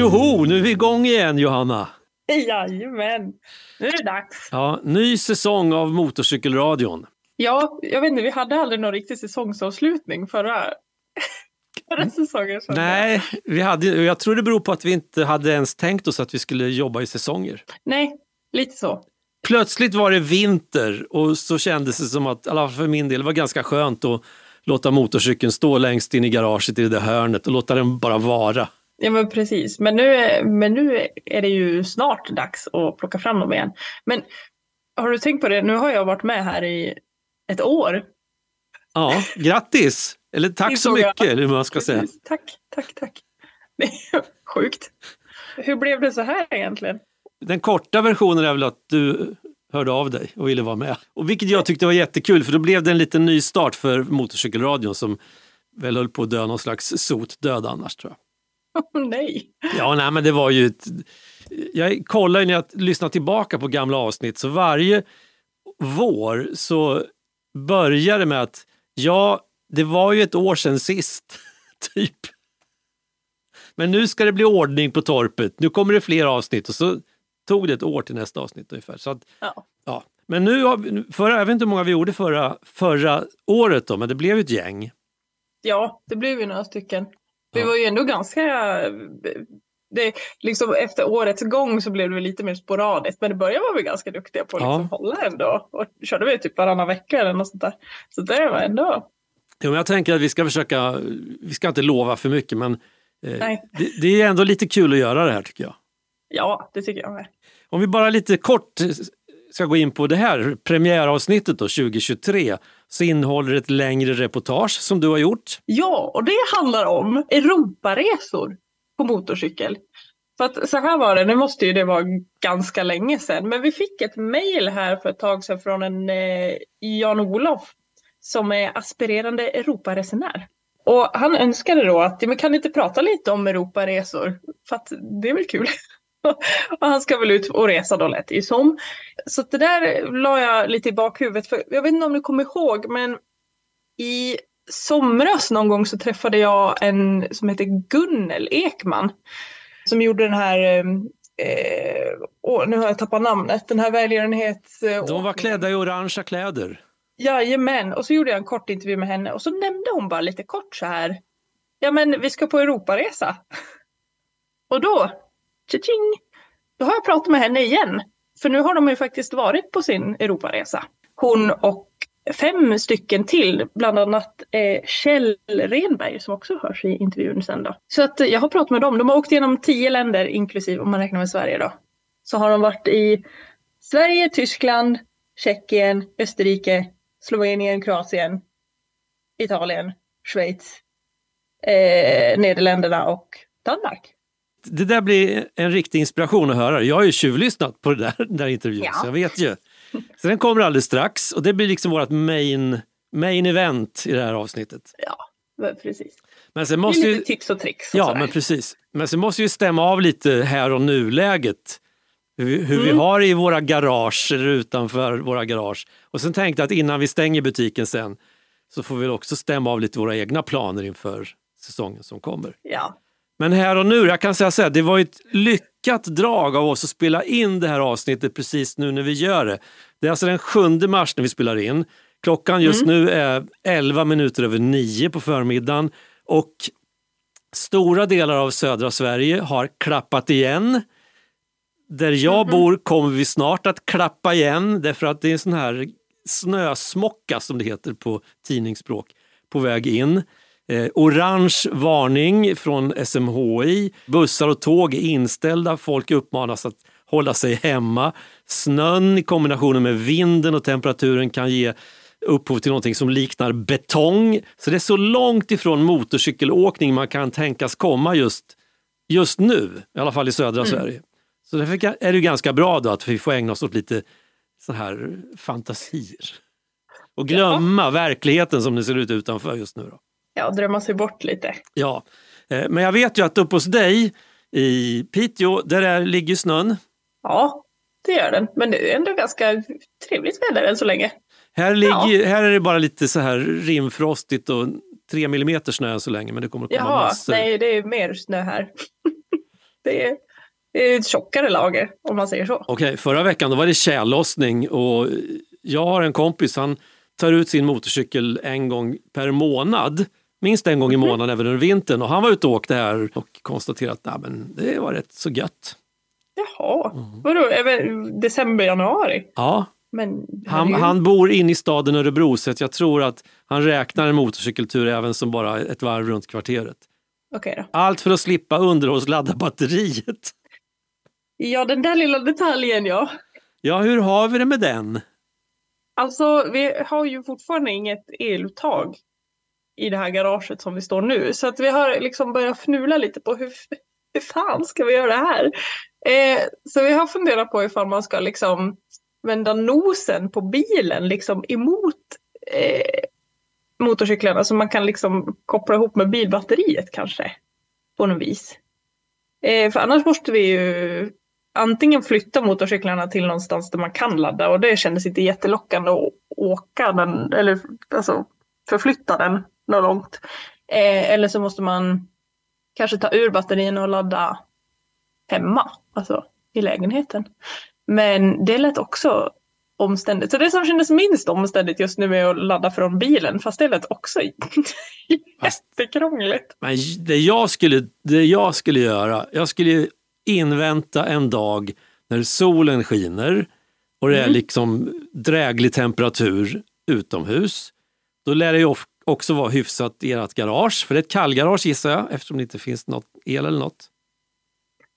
Tjoho, nu är vi igång igen Johanna. Jajamän, nu är det dags. Ja, ny säsong av Motorcykelradion. Ja, jag vet inte, vi hade aldrig någon riktig säsongsavslutning förra, förra säsongen. Nej, vi hade, jag tror det beror på att vi inte hade ens tänkt oss att vi skulle jobba i säsonger. Nej, lite så. Plötsligt var det vinter och så kändes det som att, i alla fall för min del, var ganska skönt att låta motorcykeln stå längst in i garaget i det där hörnet och låta den bara vara. Ja, men precis. Men nu, är- men nu är det ju snart dags att plocka fram dem igen. Men har du tänkt på det? Nu har jag varit med här i ett år. Ja, grattis! Eller tack så mycket, eller hur man ska säga. Tack, tack, tack. Det är sjukt. Hur blev det så här egentligen? Den korta versionen är väl att du hörde av dig och ville vara med. Och vilket jag tyckte var jättekul för då blev det en liten ny start för Motorcykelradion som väl höll på att dö någon slags sotdöd annars tror jag. Nej. Ja, nej men det var ju... Ett, jag kollar ju när jag lyssnar tillbaka på gamla avsnitt så varje vår så börjar det med att ja, det var ju ett år sedan sist, typ. Men nu ska det bli ordning på torpet. Nu kommer det fler avsnitt och så tog det ett år till nästa avsnitt ungefär. Så att, Ja. ja. Men nu har vi, förra, jag vet inte hur många vi gjorde förra, förra året då, men det blev ju ett gäng. Ja, det blev ju några stycken. Vi Ja. var ju ändå ganska... Det, liksom efter årets gång så blev det lite mer sporadiskt, men i början var vi ganska duktiga på att Ja. liksom hålla ändå. Och körde vi typ varannan vecka eller något sånt där. Så det var ändå... Jo, men jag tänker att vi ska försöka, vi ska inte lova för mycket men eh, det, det är ändå lite kul att göra det här tycker jag. Ja, det tycker jag med. Om vi bara lite kort ska gå in på det här premiäravsnittet då, 2023 så innehåller det ett längre reportage som du har gjort. Ja, och det handlar om Europaresor på motorcykel. För att så här var det, nu måste ju det vara ganska länge sedan, men vi fick ett mejl här för ett tag sedan från en eh, Jan-Olof som är aspirerande Europaresenär. Och han önskade då att, ja, men kan ni inte prata lite om Europaresor? För att det är väl kul. och han ska väl ut och resa då lät det ju som. Så det där la jag lite i bakhuvudet, för jag vet inte om du kommer ihåg, men i somras någon gång så träffade jag en som heter Gunnel Ekman. Som gjorde den här, eh, åh, nu har jag tappat namnet, den här välgörenhets... Eh, De var klädda i orangea kläder. Jajamän, och så gjorde jag en kort intervju med henne och så nämnde hon bara lite kort så här. Ja men vi ska på Europaresa. Och då, tjing, då har jag pratat med henne igen. För nu har de ju faktiskt varit på sin Europaresa. Hon och fem stycken till, bland annat eh, Kjell Renberg som också hörs i intervjun sen då. Så att jag har pratat med dem. De har åkt igenom tio länder inklusive om man räknar med Sverige då. Så har de varit i Sverige, Tyskland, Tjeckien, Österrike, Slovenien, Kroatien, Italien, Schweiz, eh, Nederländerna och Danmark. Det där blir en riktig inspiration att höra. Jag har ju tjuvlyssnat på det där, den där intervjun Ja. så jag vet ju. Så den kommer alldeles strax och det blir liksom vårt main, main event i det här avsnittet. Ja, precis. Men sen Det är måste lite ju... tips och tricks. Och Ja, sådär. men precis. Men sen måste vi stämma av lite här och nu-läget. Hur, vi- hur vi Mm. har det i våra garage eller utanför våra garage. Och sen tänkte jag att innan vi stänger butiken sen så får vi också stämma av lite våra egna planer inför säsongen som kommer. Ja. Men här och nu, jag kan säga så här, det var ett lyckat drag av oss att spela in det här avsnittet precis nu när vi gör det. Det är alltså den 7 mars när vi spelar in. Klockan just nu är 11 minuter över 9 på förmiddagen och stora delar av södra Sverige har klappat igen. Där jag bor kommer vi snart att klappa igen därför att det är en sån här snösmocka som det heter på tidningsspråk på väg in. Eh, orange varning från SMHI. Bussar och tåg är inställda. Folk uppmanas att hålla sig hemma. Snön i kombination med vinden och temperaturen kan ge upphov till någonting som liknar betong. Så det är så långt ifrån motorcykelåkning man kan tänkas komma just, just nu, i alla fall i södra Sverige. Så därför är det ganska bra då att vi får ägna oss åt lite så här fantasier. Och glömma verkligheten som det ser ut utanför just nu. Då. Ja, drömma sig bort lite. Ja, eh, men jag vet ju att uppe hos dig i Piteå, där är, ligger snön. Ja, det gör den. Men det är ändå ganska trevligt väder än så länge. Här, ligger, här är det bara lite så här rimfrostigt och tre millimeter snö än så länge, men det kommer att komma Jaha, massor. nej det är mer snö här. Det är, det är ett tjockare lager om man säger så. Okej, okay, förra veckan då var det tjällossning och jag har en kompis, han tar ut sin motorcykel en gång per månad. Minst en gång i mhm. månaden även under vintern och han var ute och åkte här och konstaterade att men det var rätt så gött. Jaha, mm. vadå, december, januari? Ja, men, han, han, bor inne i staden Örebro så jag tror att han räknar en motorcykeltur även som bara ett varv runt kvarteret. Okay då. Allt för att slippa underhållsladda batteriet. Ja, den där lilla detaljen ja. Ja, hur har vi det med den? Alltså, vi har ju fortfarande inget eluttag i det här garaget som vi står nu. Så att vi har liksom börjat fnula lite på hur, hur fan ska vi göra det här? Eh, så vi har funderat på ifall man ska liksom vända nosen på bilen liksom emot eh, motorcyklarna så man kan liksom koppla ihop med bilbatteriet kanske. På något vis. Eh, för annars måste vi ju antingen flytta motorcyklarna till någonstans där man kan ladda och det kändes inte jättelockande att åka den eller alltså förflytta den något långt. Eh, eller så måste man kanske ta ur batterierna och ladda hemma, alltså i lägenheten. Men det lät också omständigt. Så det som kändes minst omständigt just nu är att ladda från bilen, fast det lät också jättekrångligt. Men det jag, skulle, det jag skulle göra, jag skulle invänta en dag när solen skiner och det är mm. liksom dräglig temperatur utomhus. Då lär det ju också vara hyfsat i ert garage, för det är ett kallgarage gissar jag eftersom det inte finns något el eller något.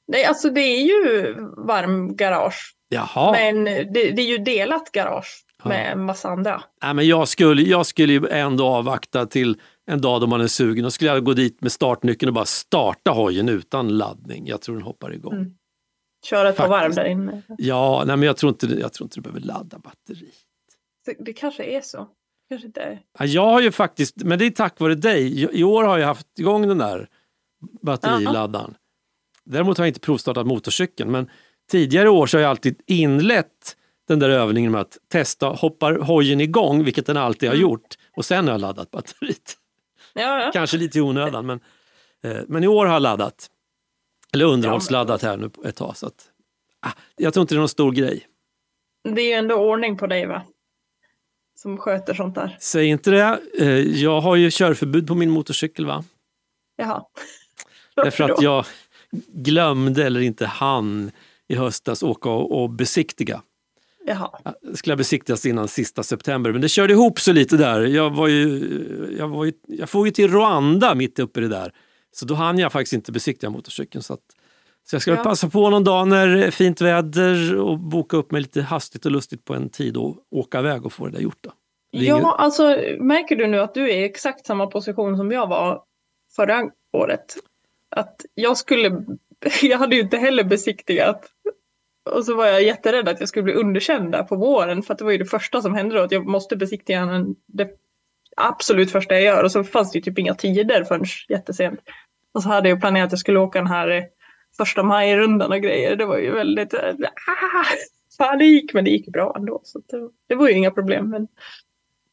Nej, alltså det är ju varmgarage. Jaha. Men det, det är ju delat garage ja. med en massa andra. Nej, men jag skulle, jag skulle ändå avvakta till en dag då man är sugen. Då skulle jag gå dit med startnyckeln och bara starta hojen utan laddning. Jag tror den hoppar igång. Mm. Köra ett par varv där inne. Ja, nej, men jag tror, inte, jag tror inte du behöver ladda batteriet. Det, det kanske är så. Kanske inte Ja, jag har ju faktiskt, men det är tack vare dig. I år har jag haft igång den där batteriladdaren. Däremot har jag inte provstartat motorcykeln, men tidigare år så har jag alltid inlett den där övningen med att testa, hoppar hojen igång, vilket den alltid har mm. gjort, och sen har jag laddat batteriet. Ja, ja. Kanske lite i onödan, men, eh, men i år har jag laddat. Eller underhållsladdat här nu ett tag. Så att, ah, jag tror inte det är någon stor grej. Det är ju ändå ordning på dig va? Som sköter sånt där. Säg inte det. Eh, jag har ju körförbud på min motorcykel va? Jaha. Därför att jag, glömde eller inte hann i höstas åka och, och besiktiga. Jaha. Det skulle ha besiktigas innan sista september men det körde ihop sig lite där. Jag, var ju, jag, var ju, jag får ju till Rwanda mitt uppe i det där. Så då hann jag faktiskt inte besiktiga motorcykeln. Så, att, så jag ska ja. passa på någon dag när det är fint väder och boka upp mig lite hastigt och lustigt på en tid och åka iväg och få det där gjort. Då. ja, inget... alltså märker du nu att du är i exakt samma position som jag var förra året? att jag skulle, jag hade ju inte heller besiktigat. Och så var jag jätterädd att jag skulle bli underkänd där på våren för att det var ju det första som hände då att jag måste besiktiga den det absolut första jag gör och så fanns det ju typ inga tider förrän jättesent. Och så hade jag planerat att jag skulle åka den här första maj-rundan och grejer. Det var ju väldigt ah, panik men det gick bra ändå. Så det, det var ju inga problem. Men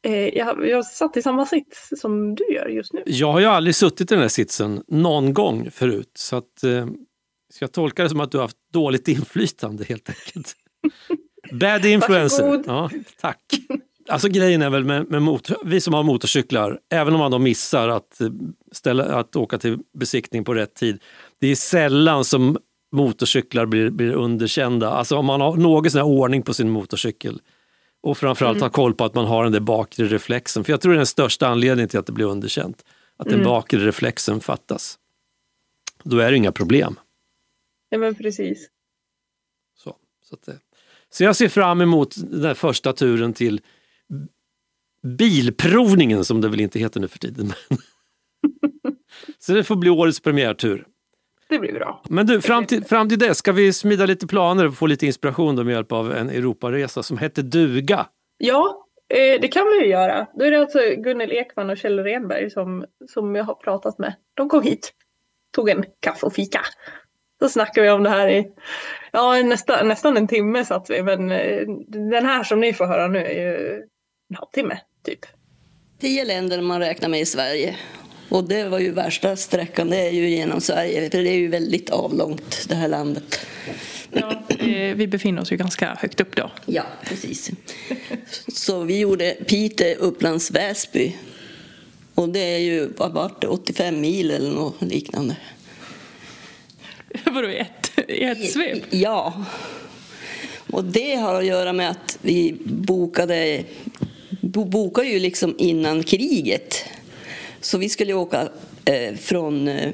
Eh, jag, jag satt i samma sits som du gör just nu. Jag har ju aldrig suttit i den här sitsen någon gång förut. Så att, eh, ska jag tolka det som att du har haft dåligt inflytande helt enkelt? Bad influencer. Ja, tack. Alltså grejen är väl med, med motor, vi som har motorcyklar, även om man då missar att, ställa, att åka till besiktning på rätt tid. Det är sällan som motorcyklar blir, blir underkända. Alltså om man har någon sån ordning på sin motorcykel och framförallt mm. ha koll på att man har den där bakre reflexen. För jag tror det är den största anledningen till att det blir underkänt. Att mm. den bakre reflexen fattas. Då är det inga problem. Ja men precis. Så, så, att, så jag ser fram emot den första turen till bilprovningen som det väl inte heter nu för tiden. så det får bli årets premiärtur. Det blir bra. Men du, fram till, fram till det ska vi smida lite planer och få lite inspiration då med hjälp av en Europaresa som hette Duga. Ja, eh, det kan vi ju göra. Då är det alltså Gunnel Ekman och Kjell Renberg som, som jag har pratat med. De kom hit, tog en kaffe och fika. Så snackade vi om det här i ja, nästa, nästan en timme satt vi. Men eh, den här som ni får höra nu är ju en halvtimme typ. Tio länder man räknar med i Sverige Och det var ju värsta sträckan, det är ju genom Sverige, för det är ju väldigt avlångt det här landet. Ja, eh, vi befinner oss ju ganska högt upp då. Ja, precis. Så vi gjorde Piteå, Upplands Väsby. Och det är ju, vad var det, 85 mil eller något liknande. Vadå i ett, i ett svep? Ja. Och det har att göra med att vi bokade, bo- bokade ju liksom innan kriget. Så vi skulle åka eh, från, eh,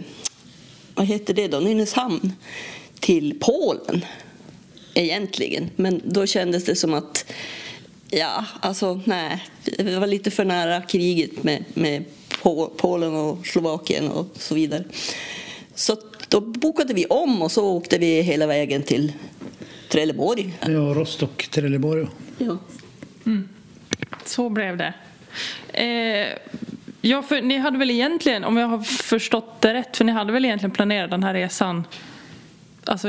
vad heter det då, Nynäshamn till Polen egentligen. Men då kändes det som att, ja, alltså nej, det var lite för nära kriget med, med Po- Polen och Slovakien och så vidare. Så då bokade vi om och så åkte vi hela vägen till Trelleborg. Ja, Rostock, Trelleborg. Ja. Så blev det. Eh, ja, för ni hade väl egentligen, om jag har förstått det rätt, för ni hade väl egentligen planerat den här resan Alltså,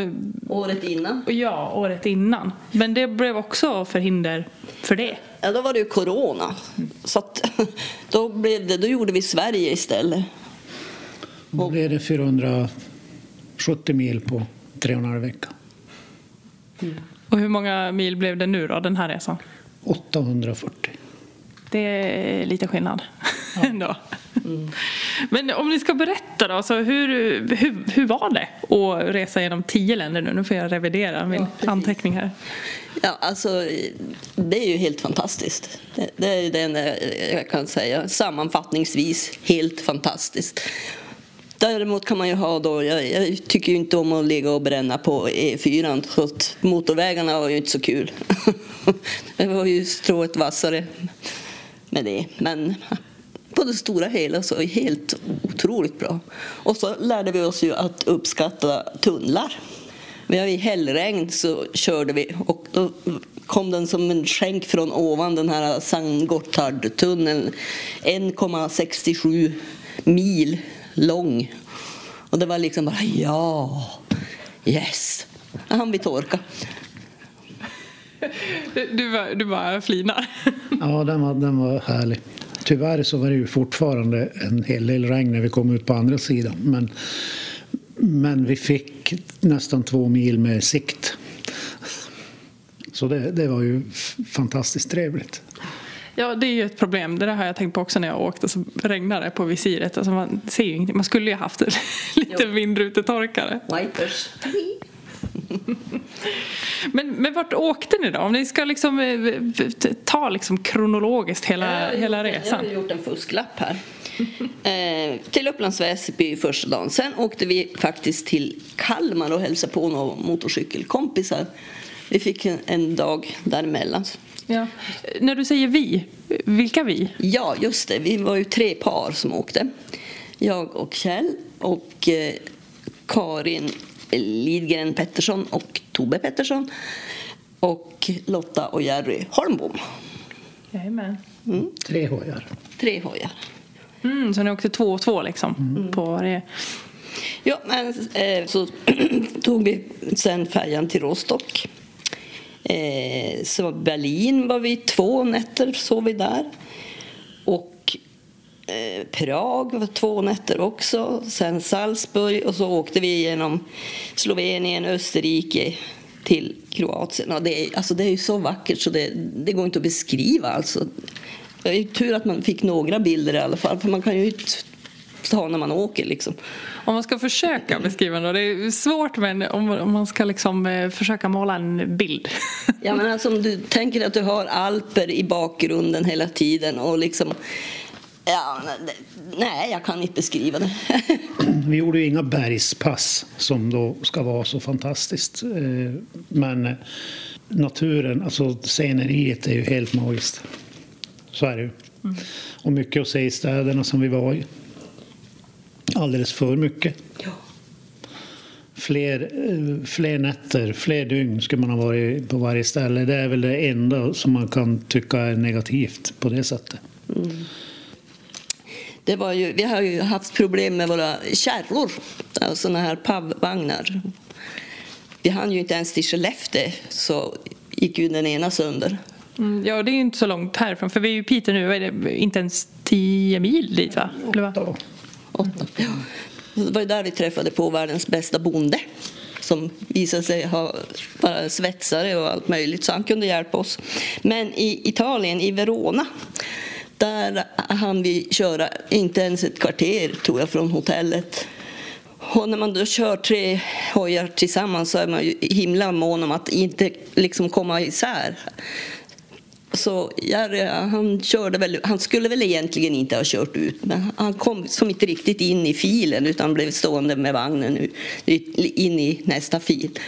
Året innan. ja, året innan. Men det blev också förhinder för det. Ja, då var det ju corona. Så att, då, blev det, då gjorde vi Sverige istället. Då blev det 470 mil på tre och en halv vecka. Och hur många mil blev det nu då, den här resan? 840. Det är lite skillnad ändå. Men om ni ska berätta då, så hur, hur, hur var det att resa genom tio länder nu? Nu får jag revidera min Ja, anteckning här. Ja, alltså, det är ju helt fantastiskt. Det, det är det enda jag kan säga. Sammanfattningsvis helt fantastiskt. Däremot kan man ju ha då, jag, jag tycker ju inte om att ligga och bränna på E4 så att motorvägarna var ju inte så kul. det var ju strået vassare med det. Men på det stora hela så är helt otroligt bra. Och så lärde vi oss ju att uppskatta tunnlar. Vi har I hällregn så körde vi och då kom den som en skänk från ovan den här Sankt Gotthardtunneln. 1,67 mil lång. Och det var liksom bara ja, yes. Han vi torka. Du, du, bara- du bara flinar. Ja, den var, den var härlig. Tyvärr så var det ju fortfarande en hel del regn när vi kom ut på andra sidan. Men, men vi fick nästan två mil med sikt. Så det, det var ju fantastiskt trevligt. Ja, det är ju ett problem. Det där har jag tänkt på också när jag åkte. Så regnade det på visiret. Alltså man ser ju ingenting. Man skulle ju haft lite vindrutetorkare. Wipers. Men, men vart åkte ni då? Om ni ska liksom eh, ta liksom kronologiskt hela, hela Jag resan. har gjort en fusklapp här. Eh, till Upplands Väsby första dagen. Sen åkte vi faktiskt till Kalmar och hälsade på några motorcykelkompisar. Vi fick en, en dag däremellan. Ja. När du säger vi, vilka vi? Ja, just det. Vi var ju tre par som åkte. Jag och Kjell och eh, Karin Lidgren Pettersson och Tobbe Pettersson. Och Lotta och Jerry Holmbom. Jajamän. Tre hojar. Tre hojar. Mm, så ni åkte två och två liksom? På varje... Ja, men eh, så tog vi sen färjan till Rostock. Eh, så Berlin var vi två nätter, sov vi där. Och Prag var två nätter också. Sen Salzburg och så åkte vi genom Slovenien, Österrike till Kroatien. Och det, är, alltså det är ju så vackert så det, det går inte att beskriva. Alltså. Det är tur att man fick några bilder i alla fall, för man kan ju inte ta när man åker. Liksom. Om man ska försöka beskriva det, det är svårt men om, om man ska liksom eh, försöka måla en bild. Ja, men alltså, om du tänker att du har Alper i bakgrunden hela tiden och liksom... Ja, nej, jag kan inte beskriva det. Vi gjorde ju inga bergspass som då ska vara så fantastiskt. Eh, Men eh, naturen, alltså sceneriet är ju helt magiskt. Så är det ju. Och mycket att se i städerna som vi var i. Alldeles för mycket. Ja. Fler, eh, fler nätter, fler dygn skulle man ha varit på varje ställe. Det är väl det enda som man kan tycka är negativt på det sättet. Det var ju, vi har ju haft problem med våra kärror, alltså såna här pavvagnar. Vi hann ju inte ens till Skellefteå så gick ju den ena sönder. Mm, ja, det är ju inte så långt härifrån för vi är ju i Piteå nu, är det inte ens 10 mil dit va? Eller va? Åtta, Åtta. Ja. Det var ju där vi träffade på världens bästa bonde som visade sig ha bara svetsare och allt möjligt, så han kunde hjälpa oss. Men i Italien, i Verona, där hann vi köra inte ens ett kvarter tror jag från hotellet. Och när man då kör tre hojar tillsammans så är man ju himla mån om att inte liksom komma isär. Så Jerry, han, körde väl, han skulle väl egentligen inte ha kört ut men han kom som inte riktigt in i filen utan blev stående med vagnen in i nästa fil.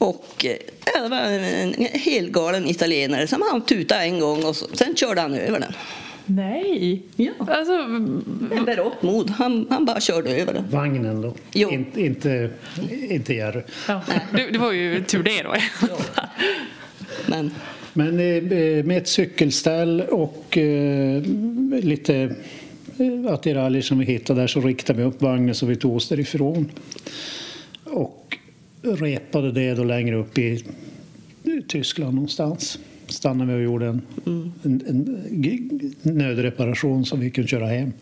Och eh, det var en helt galen italienare som han tutade en gång och sen körde han över den. Nej! Ja. Alltså, En berått mod. Han, han bara körde över den. Vagnen då, Jo. In, inte, inte Jerry. ja. det, det var ju tur det då. Men Men eh, med ett cykelställ och eh, lite eh, attiraljer som vi hittade där så riktade vi upp vagnen så vi tog oss därifrån. Och repade det då längre upp i Tyskland någonstans. Stannade vi och gjorde en, en, en nödreparation som vi kunde köra hem.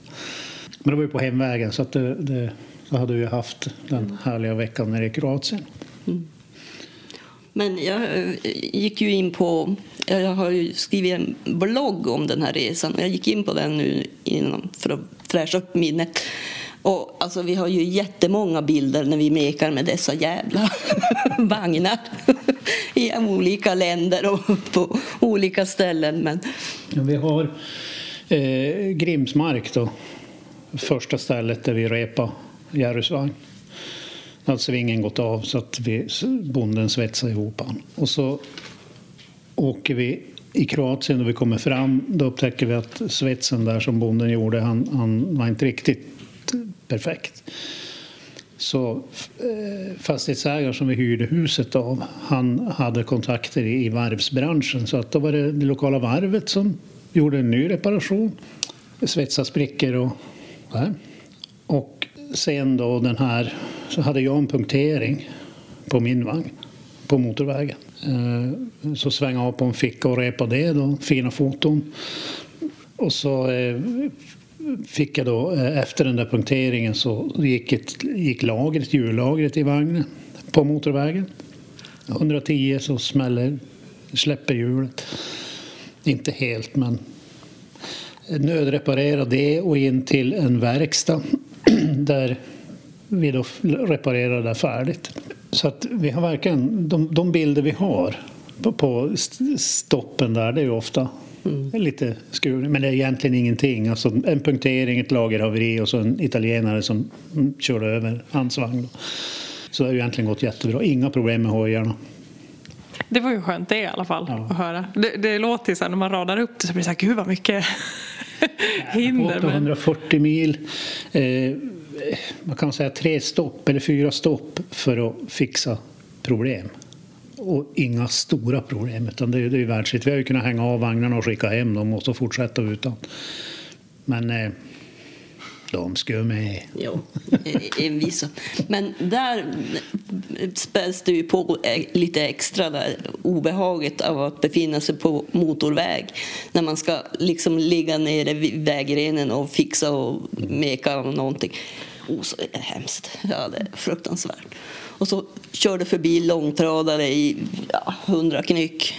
Men det var ju på hemvägen så att det, det, då hade vi haft den härliga veckan nere i Kroatien. Men jag eh, gick ju in på... Jag har ju skrivit en blogg om den här resan och jag gick in på den nu för att fräscha upp minnet. Och alltså, vi har ju jättemånga bilder när vi mekar med dessa jävla vagnar i olika länder och på olika ställen. Men Ja, vi har eh, Grimsmark då. Första stället där vi repade Jerrys vagn. Då hade svingen gått av så att vi, bonden svetsade ihop han. Och så åker vi i Kroatien och vi kommer fram. Då upptäcker vi att svetsen där som bonden gjorde, han, han var inte riktigt perfekt. Så eh, fastighetsägaren som vi hyrde huset av, han hade kontakter i, i varvsbranschen. Så att då var det det lokala varvet som gjorde en ny reparation. Svetsade sprickor och där. Och sen då den här, så hade jag en punktering på min vagn på motorvägen. Eh, så svängde jag av på en ficka och repade det då, fina foton. Och så eh, fick jag då, eh, efter den där punkteringen så gick, ett, gick lagret, hjullagret i vagnen på motorvägen. 110 så smäller, släpper hjulet. Inte helt men nödreparera det och in till en verkstad där vi då reparerar det färdigt. Så att vi har verkligen, de, de bilder vi har på, på stoppen där, det är ju ofta lite skuret. Men det är egentligen ingenting. Alltså en punktering, ett lagerhaveri och så en italienare som mm, körde över hans vagn. Så det har ju egentligen gått jättebra. Inga problem med hojarna. Det var ju skönt det i alla fall Ja. att höra. Det, det låter ju så här, när man radar upp det så blir det så här, gud vad mycket hinder. Men, 840 mil. Eh, man kan säga tre stopp eller fyra stopp för att fixa problem. Och inga stora problem, utan det är, det är världsligt. Vi har ju kunnat hänga av vagnarna och skicka hem dem och så fortsätta utan. Men eh, de skulle med. Jo, envisa. Men där späds det ju på e, lite extra där obehaget av att befinna sig på motorväg när man ska liksom ligga nere vid vägrenen och fixa och meka och någonting. Oh, så är det hemskt. Ja, det är fruktansvärt. Och så körde förbi långtradare i ja, 100 knyck.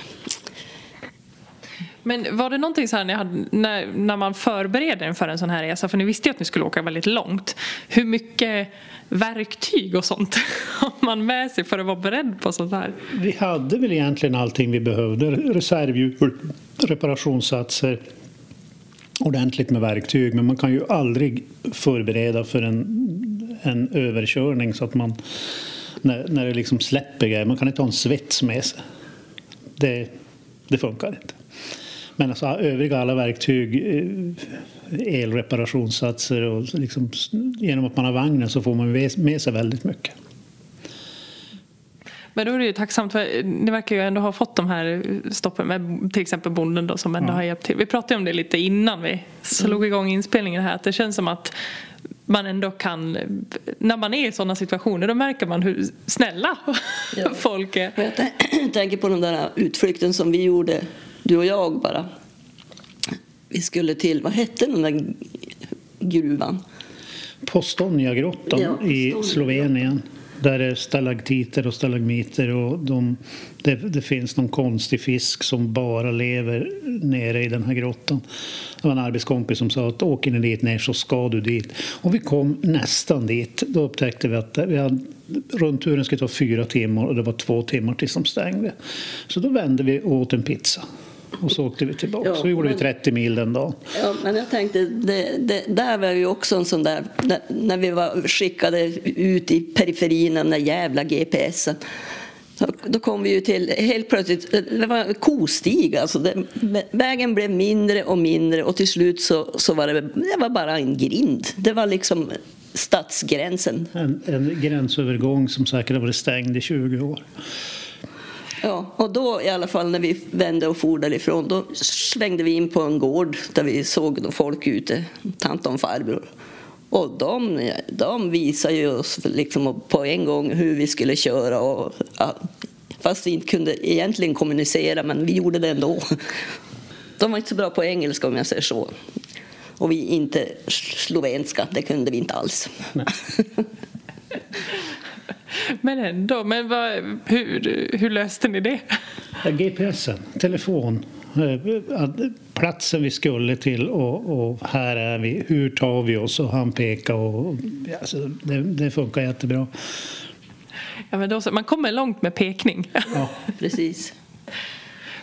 men var det någonting så här när, hade, när, när man förbereder inför en sån här resa, för ni visste ju att ni skulle åka väldigt långt. Hur mycket verktyg och sånt har man med sig för att vara beredd på sånt här? Vi hade väl egentligen allting vi behövde. Reservhjul, reparationssatser, ordentligt med verktyg. Men man kan ju aldrig förbereda för en, en överkörning så att man när, när det liksom släpper grejer. Man kan inte ha en svets med sig. Det, det funkar inte. Men alltså övriga alla verktyg, eh, elreparationssatser och liksom, genom att man har vagnen så får man med med sig väldigt mycket. Men då är det ju tacksamt för ni verkar ju ändå ha fått de här stoppen med till exempel bonden då som ändå Ja. har hjälpt till. Vi pratade om det lite innan vi slog igång inspelningen här att det känns som att man ändå kan, när man är i sådana situationer då märker man hur snälla Ja. folk är. Jag tän- tänker på den där utflykten som vi gjorde, du och jag bara. Vi skulle till, vad hette den där gruvan? Postonjagrottan Ja, i. Slovenien. Där är stalaktiter och stalagmiter och de, det, det finns någon konstig fisk som bara lever nere i den här grottan. Det var en arbetskompis som sa att åker ni dit ner så ska du dit. Och vi kom nästan dit. Då upptäckte vi att vi hade, rundturen skulle ta fyra timmar och det var två timmar tills de stängde. Så då vände vi och åt en pizza. Och så åkte vi tillbaka. Ja, så gjorde vi men- 30 mil den dagen. Ja, men jag tänkte, det, det, där var ju också en sån där, när- vi var skickade ut i periferin den där jävla GPSen. Då kom vi ju till, helt plötsligt, det var en kostig alltså. Det, vägen blev mindre och mindre och till slut så, så var det, det var bara en grind. Det var liksom stadsgränsen. En, en gränsövergång som säkert har varit stängd i 20 år. Ja, och då i alla fall när vi vände och for därifrån då svängde vi in på en gård där vi såg folk ute, tant och farbror. Och de, de visade ju oss liksom på en gång hur vi skulle köra. Och, ja, fast vi inte kunde egentligen kommunicera, men vi gjorde det ändå. De var inte så bra på engelska om jag säger så. Och vi inte slovenska, det kunde vi inte alls. Men ändå, men vad, hur, hur löste ni det? GPSen, telefon, eh, platsen vi skulle till och, och här är vi, hur tar vi oss? Och han pekar och alltså, det, det funkar jättebra. Ja, men då, så- man kommer långt med pekning. Ja. Precis.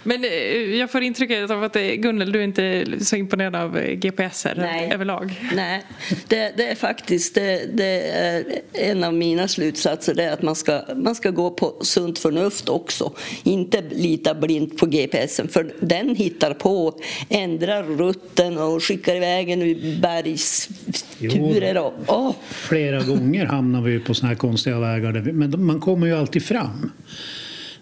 Men eh, jag får intrycket av att eh, Gunnel, du är inte så imponerad av eh, GPSer Nej. överlag. Nej, det, det är faktiskt det, det är en av mina slutsatser. Det är att man ska, man ska gå på sunt förnuft också. Inte lita blint på GPSen för den hittar på, ändrar rutten och skickar iväg en ur bergsturer. Och, åh, Flera gånger hamnar vi på såna här konstiga vägar, vi, men man kommer ju alltid fram.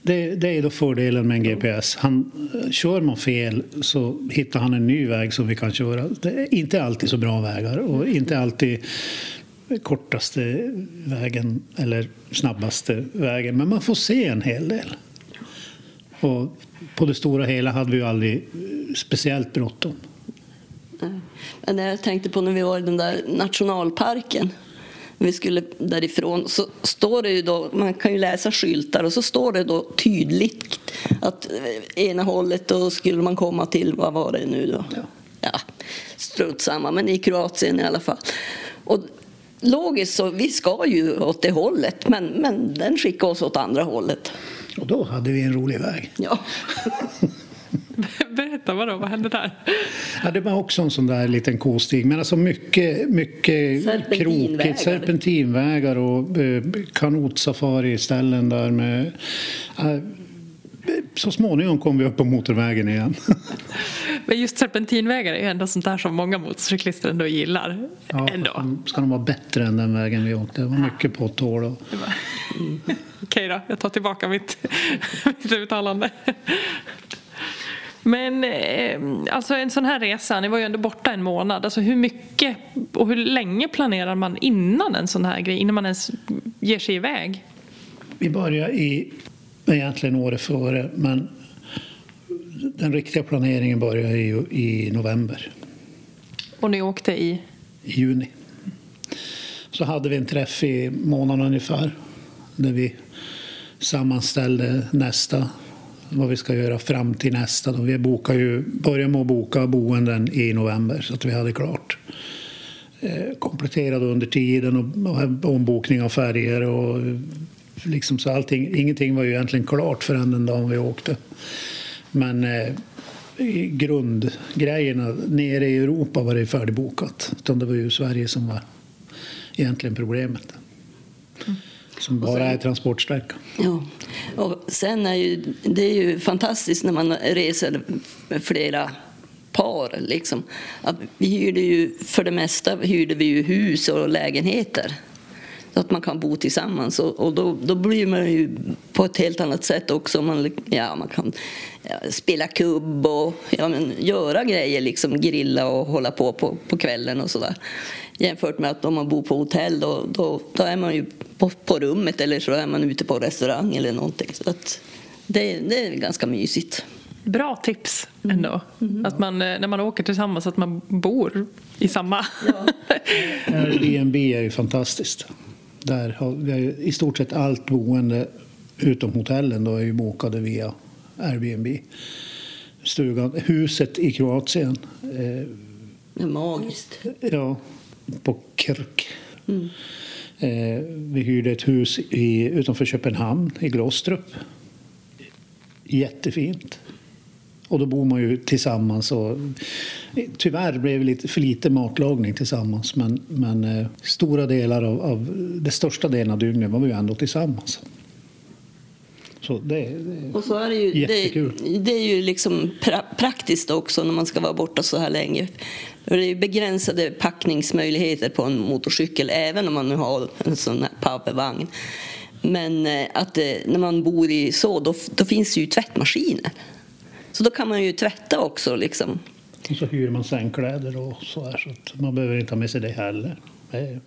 Det, det är då fördelen med en GPS. Han, eh, kör man fel så hittar han en ny väg som vi kan köra. Det är inte alltid så bra vägar och inte alltid kortaste vägen eller snabbaste vägen. Men man får se en hel del. Och på det stora hela hade vi ju aldrig speciellt bråttom. Men jag tänkte på när vi var i den där nationalparken. Vi skulle därifrån så står det ju då, man kan ju läsa skyltar och så står det då tydligt att eh, ena hållet då skulle man komma till, vad var det nu då? Ja, strunt samma, men i Kroatien i alla fall. Och logiskt så, vi ska ju åt det hållet, men, men den skickar oss åt andra hållet. Och då hade vi en rolig väg. Ja. Berätta, vadå, vad hände där? Ja, det var också en sån där liten kostig. Men alltså mycket, mycket Serpentinvägar. krokigt. Serpentinvägar och eh, kanotsafari-ställen där med... Eh, så småningom kom vi upp på motorvägen igen. Men just serpentinvägar är ju ändå sånt där som många motorcyklister ändå gillar. Ja, ändå. Ska de vara bättre än den vägen vi åkte? Det var mycket potthål. Och... Okej då, jag tar tillbaka mitt, mitt uttalande. Men eh, alltså en sån här resa, ni var ju ändå borta en månad. Alltså hur mycket och hur länge planerar man innan en sån här grej? Innan man ens ger sig iväg? Vi började i, egentligen året före, men den riktiga planeringen började i, i november. Och ni åkte i? i juni. Så hade vi en träff i månaden ungefär där vi sammanställde nästa, vad vi ska göra fram till nästa. Då. Vi bokar ju, började med att boka boenden i november så att vi hade klart. Eh, kompletterade under tiden och, och ombokning av färger och liksom så allting, ingenting var ju egentligen klart förrän den dagen vi åkte. Men eh, grundgrejerna nere i Europa var det färdigbokat. Utan det var ju Sverige som var egentligen problemet. Som bara är transportsträcka. Ja, och sen är ju, det är ju fantastiskt när man reser med flera par. Liksom. Att vi hyrde ju, för det mesta hyrde vi ju hus och lägenheter. Så att man kan bo tillsammans. Och, och då, då blir man ju på ett helt annat sätt också. Man, ja, man kan ja, spela kubb och ja, men, göra grejer, liksom grilla och hålla på på, på kvällen och sådär. Jämfört med att om man bor på hotell då, då, då är man ju på, på rummet eller så är man ute på restaurang eller någonting. Så att det, det är ganska mysigt. Bra tips ändå. Att man, eh, när man åker tillsammans, att man bor i samma... Airbnb är ju fantastiskt. Där har vi i stort sett allt boende utom hotellen då är ju bokade via Airbnb. Stugan, huset i Kroatien, eh, Det är magiskt. ja, på Krk. Eh, vi hyrde ett hus i, utanför Köpenhamn, i Glostrup. Jättefint. Och då bor man ju tillsammans. Och, tyvärr blev det lite för lite matlagning tillsammans men, men eh, stora delar av, av det största delen av dygnet var vi ju ändå tillsammans. Så det, det Och så är det ju, Jättekul. det, det är ju liksom pra, praktiskt också när man ska vara borta så här länge. Det är begränsade packningsmöjligheter på en motorcykel även om man nu har en sån här powervagn. Men eh, att eh, när man bor i så, då, då finns det ju tvättmaskiner. Så då kan man ju tvätta också. Liksom. och så hyr man sängkläder och så här så att man behöver inte ha med sig det heller. Det är-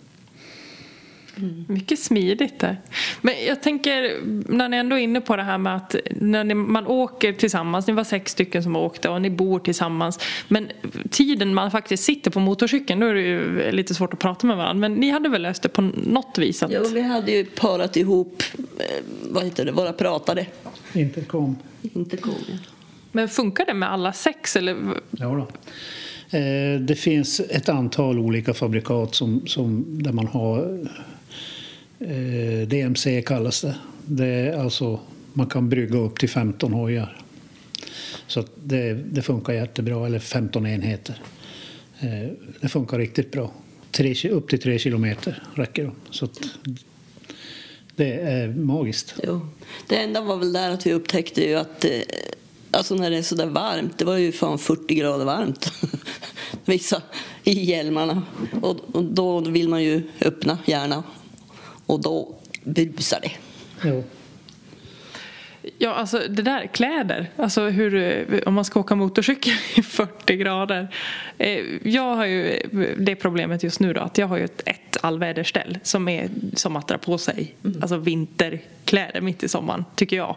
Mycket smidigt där. Men jag tänker, när ni ändå är inne på det här med att när ni, man åker tillsammans, ni var sex stycken som åkte och ni bor tillsammans. Men tiden man faktiskt sitter på motorcykeln, då är det ju lite svårt att prata med varandra. Men ni hade väl löst det på något vis? Att, Ja, vi hade ju parat ihop eh, vad heter det, våra pratare. Intercom. Inte kom. Men funkar det med alla sex? Eller? Ja då. Eh, Det finns ett antal olika fabrikat som, som, där man har eh, DMC kallas det. det är alltså, man kan brygga upp till 15 hojar. Så att det, det funkar jättebra, eller 15 enheter. Eh, Det funkar riktigt bra. Tre, upp till 3 kilometer räcker de. Så att det är magiskt. Jo. Det enda var väl där att vi upptäckte ju att eh, alltså när det är så där varmt, det var ju fan 40 grader varmt. Vissa i hjälmarna. Och, och då vill man ju öppna gärna. Och då busar det. Jo. Ja, alltså det där, kläder. Alltså hur, eh, om man ska åka motorcykel i 40 grader. Eh, Jag har ju det problemet just nu då att jag har ju ett, ett allväderställ som är som att dra på sig alltså vinterkläder mitt i sommaren, tycker jag.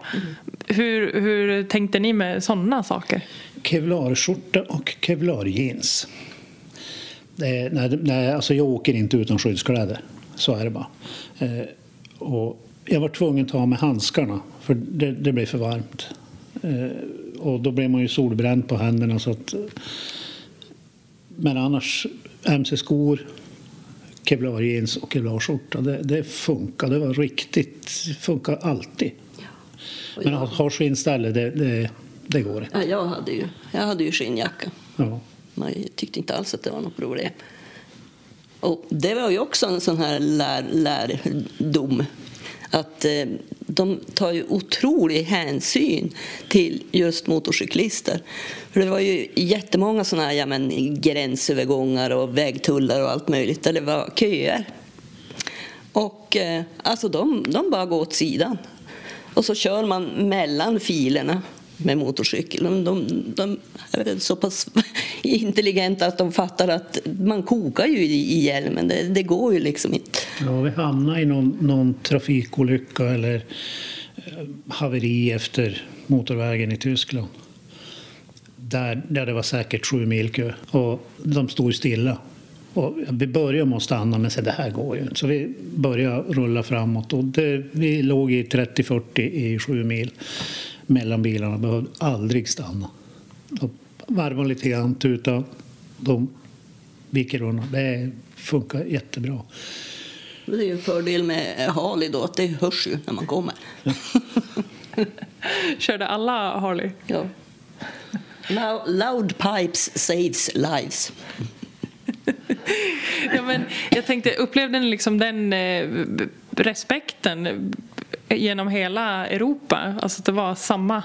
Hur, hur tänkte ni med sådana saker? Kevlarskjorta och kevlarjeans. Är- Nej, nej, alltså jag åker inte utan skyddskläder. Så är det bara. Eh, och jag var tvungen att ta med handskarna, för det, det blev för varmt. Eh, och då blev man ju solbränd på händerna. Så att, men annars, mc-skor, kevlarjeans och kevlarskjorta, det, det funkar. Det var riktigt, funkar alltid. Och Men att ha skinnställe, det, det, det går inte. ja, jag, hade ju, jag hade ju skinnjacka. Ja. Man tyckte inte alls att det var något problem. Och det var ju också en sån här lär, lärdom. Att eh, de tar ju otrolig hänsyn till just motorcyklister. För det var ju jättemånga såna här ja, men, gränsövergångar och vägtullar och allt möjligt där det var köer. Och eh, alltså de, de bara går åt sidan. Och så kör man mellan filerna med motorcykel. De, de, de är väl så pass intelligenta att de fattar att man kokar ju i, i hjälmen. Det, det går ju liksom inte. Ja, vi hamnade i någon, någon trafikolycka eller eh, haveri efter motorvägen i Tyskland. Där, där det var säkert sju mil kö. Och de stod stilla. Och vi började med att stanna, men se det här går ju inte. Så vi började rulla framåt. Och det, vi låg i 30-40 i sju mil mellan bilarna. Behövde aldrig stanna. De varvade lite grann, tutade. De viker undan. Det funkar jättebra. Det är ju en fördel med Harley då, att det hörs ju när man kommer. Körde alla Harley? Ja. Loud pipes saves lives. Ja, men jag tänkte, upplevde ni liksom den eh, respekten genom hela Europa? Alltså att det var samma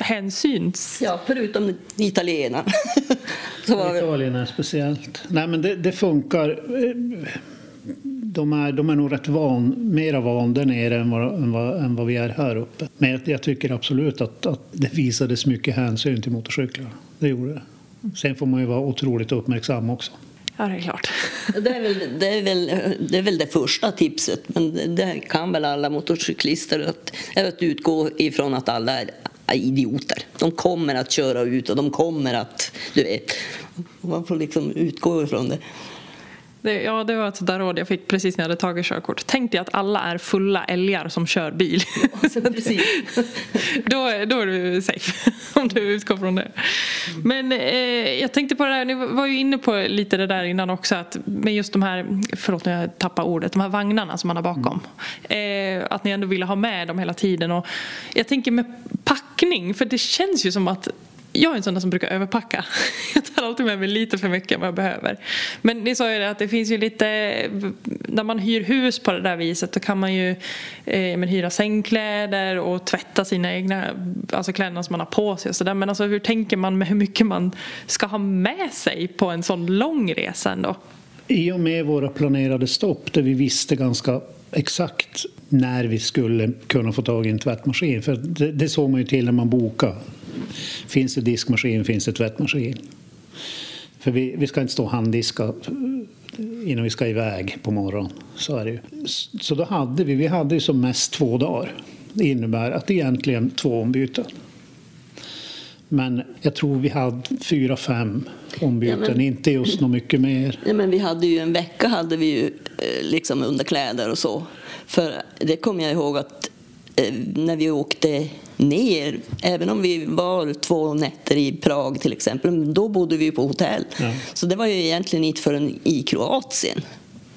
hänsyn? Ja, förutom italienarna. Italien är speciellt. Nej, men det, det funkar. Eh, De är, de är nog rätt van, mera van där nere än vad, än, vad, än vad vi är här uppe. Men jag, jag tycker absolut att, att det visades mycket hänsyn till motorcyklar. Det gjorde det. Sen får man ju vara otroligt uppmärksam också. Ja, det är klart. Det är, väl, det, är väl, det är väl det första tipset, men det- kan väl alla motorcyklister att, att utgå ifrån att alla är idioter. De kommer att köra ut och de kommer att, du vet. Man får liksom utgå ifrån det. Det, ja, det var ett sådant råd jag fick precis när jag hade tagit körkort. Tänk dig att alla är fulla älgar som kör bil. Precis. då, då är du safe, om du utgår från det. Men eh, jag tänkte på det där, ni var ju inne på lite det där innan också, att med just de här, förlåt nu jag tappar ordet, de här vagnarna som man har bakom. Eh, att ni ändå ville ha med dem hela tiden. Och jag tänker med packning, för det känns ju som att jag är en sån där som brukar överpacka. Jag tar alltid med mig lite för mycket än vad jag behöver. Men ni sa ju det att det finns ju lite, när man hyr hus på det där viset då kan man ju eh, men hyra sängkläder och tvätta sina egna, alltså kläderna som man har på sig och sådär. Men alltså hur tänker man med hur mycket man ska ha med sig på en sån lång resa ändå? I och med våra planerade stopp där vi visste ganska exakt när vi skulle kunna få tag i en tvättmaskin. För det, det såg man ju till när man bokade. Finns det diskmaskin finns det tvättmaskin. För vi, vi ska inte stå och handdiska innan vi ska iväg på morgonen. Så är det ju. Så då hade vi, vi hade ju som mest två dagar. Det innebär att det egentligen två ombyten. Men jag tror vi hade fyra, fem ombyten, Ja, men- inte just något mycket mer. Ja, men vi hade ju en vecka hade vi ju eh, liksom underkläder och så. För det kommer jag ihåg att eh, när vi åkte ner, även om vi var två nätter i Prag till exempel, då bodde vi på hotell. Ja. Så det var ju egentligen inte förrän i Kroatien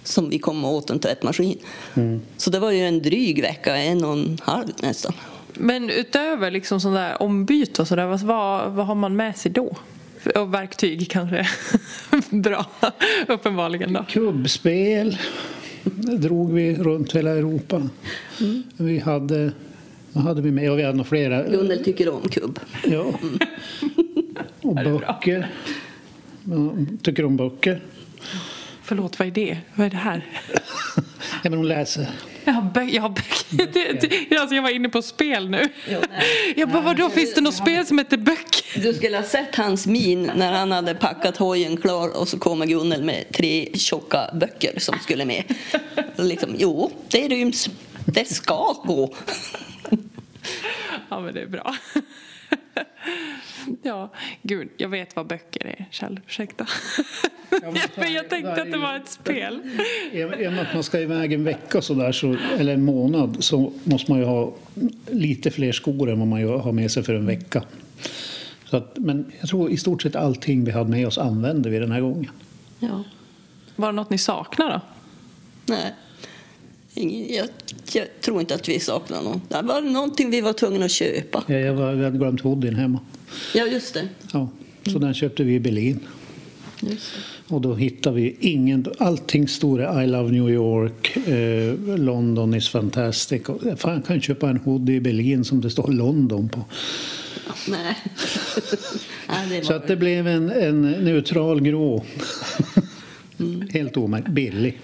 som vi kom åt en tvättmaskin. Så det var ju en dryg vecka, en och en halv nästan. Men utöver liksom sån där ombyte och sådär, vad, vad, har man med sig då? Och verktyg kanske? Bra, uppenbarligen då. Kubbspel drog vi runt hela Europa. Vi hade, vad hade vi med? Ja, vi hade nog flera. Gunnel tycker om kubb. Ja. Och böcker. Ja, tycker om böcker. Förlåt, vad är det? Vad är det här? Ja, men hon läser. Jag böcker. Det, det, alltså jag var inne på spel nu. Jo, nej. Jag bara, vadå, finns det något spel som heter böcker? Du skulle ha sett hans min när han hade packat hojen klar och så kommer Gunnel med tre tjocka böcker som skulle med. Liksom, jo, det ryms. Det ska gå. Ja, men det är bra. Ja, gud, jag vet vad böcker är, Kjell. Ursäkta. Men jag tänkte att det var ett spel. I och med att man ska iväg en vecka så där, så, eller en månad så måste man ju ha lite fler skor än vad man har med sig för en vecka. Så att, men jag tror i stort sett allting vi hade med oss använde vi den här gången. Ja. Var det något ni saknar då? Nej. Ingen, jag, jag tror inte att vi saknar någon. Det var någonting vi var tvungna att köpa. Ja, jag var, vi hade glömt hoodien hemma. Ja, just det. Ja, så den köpte vi i Berlin. Och då hittade vi ingen... Allting stod det I love New York, eh, London is fantastic. Och, fan, jag kan köpa en hoodie i Berlin som det står London på. Nej. Nej, det Så att det blev en, en neutral grå. Helt omärkt. Billig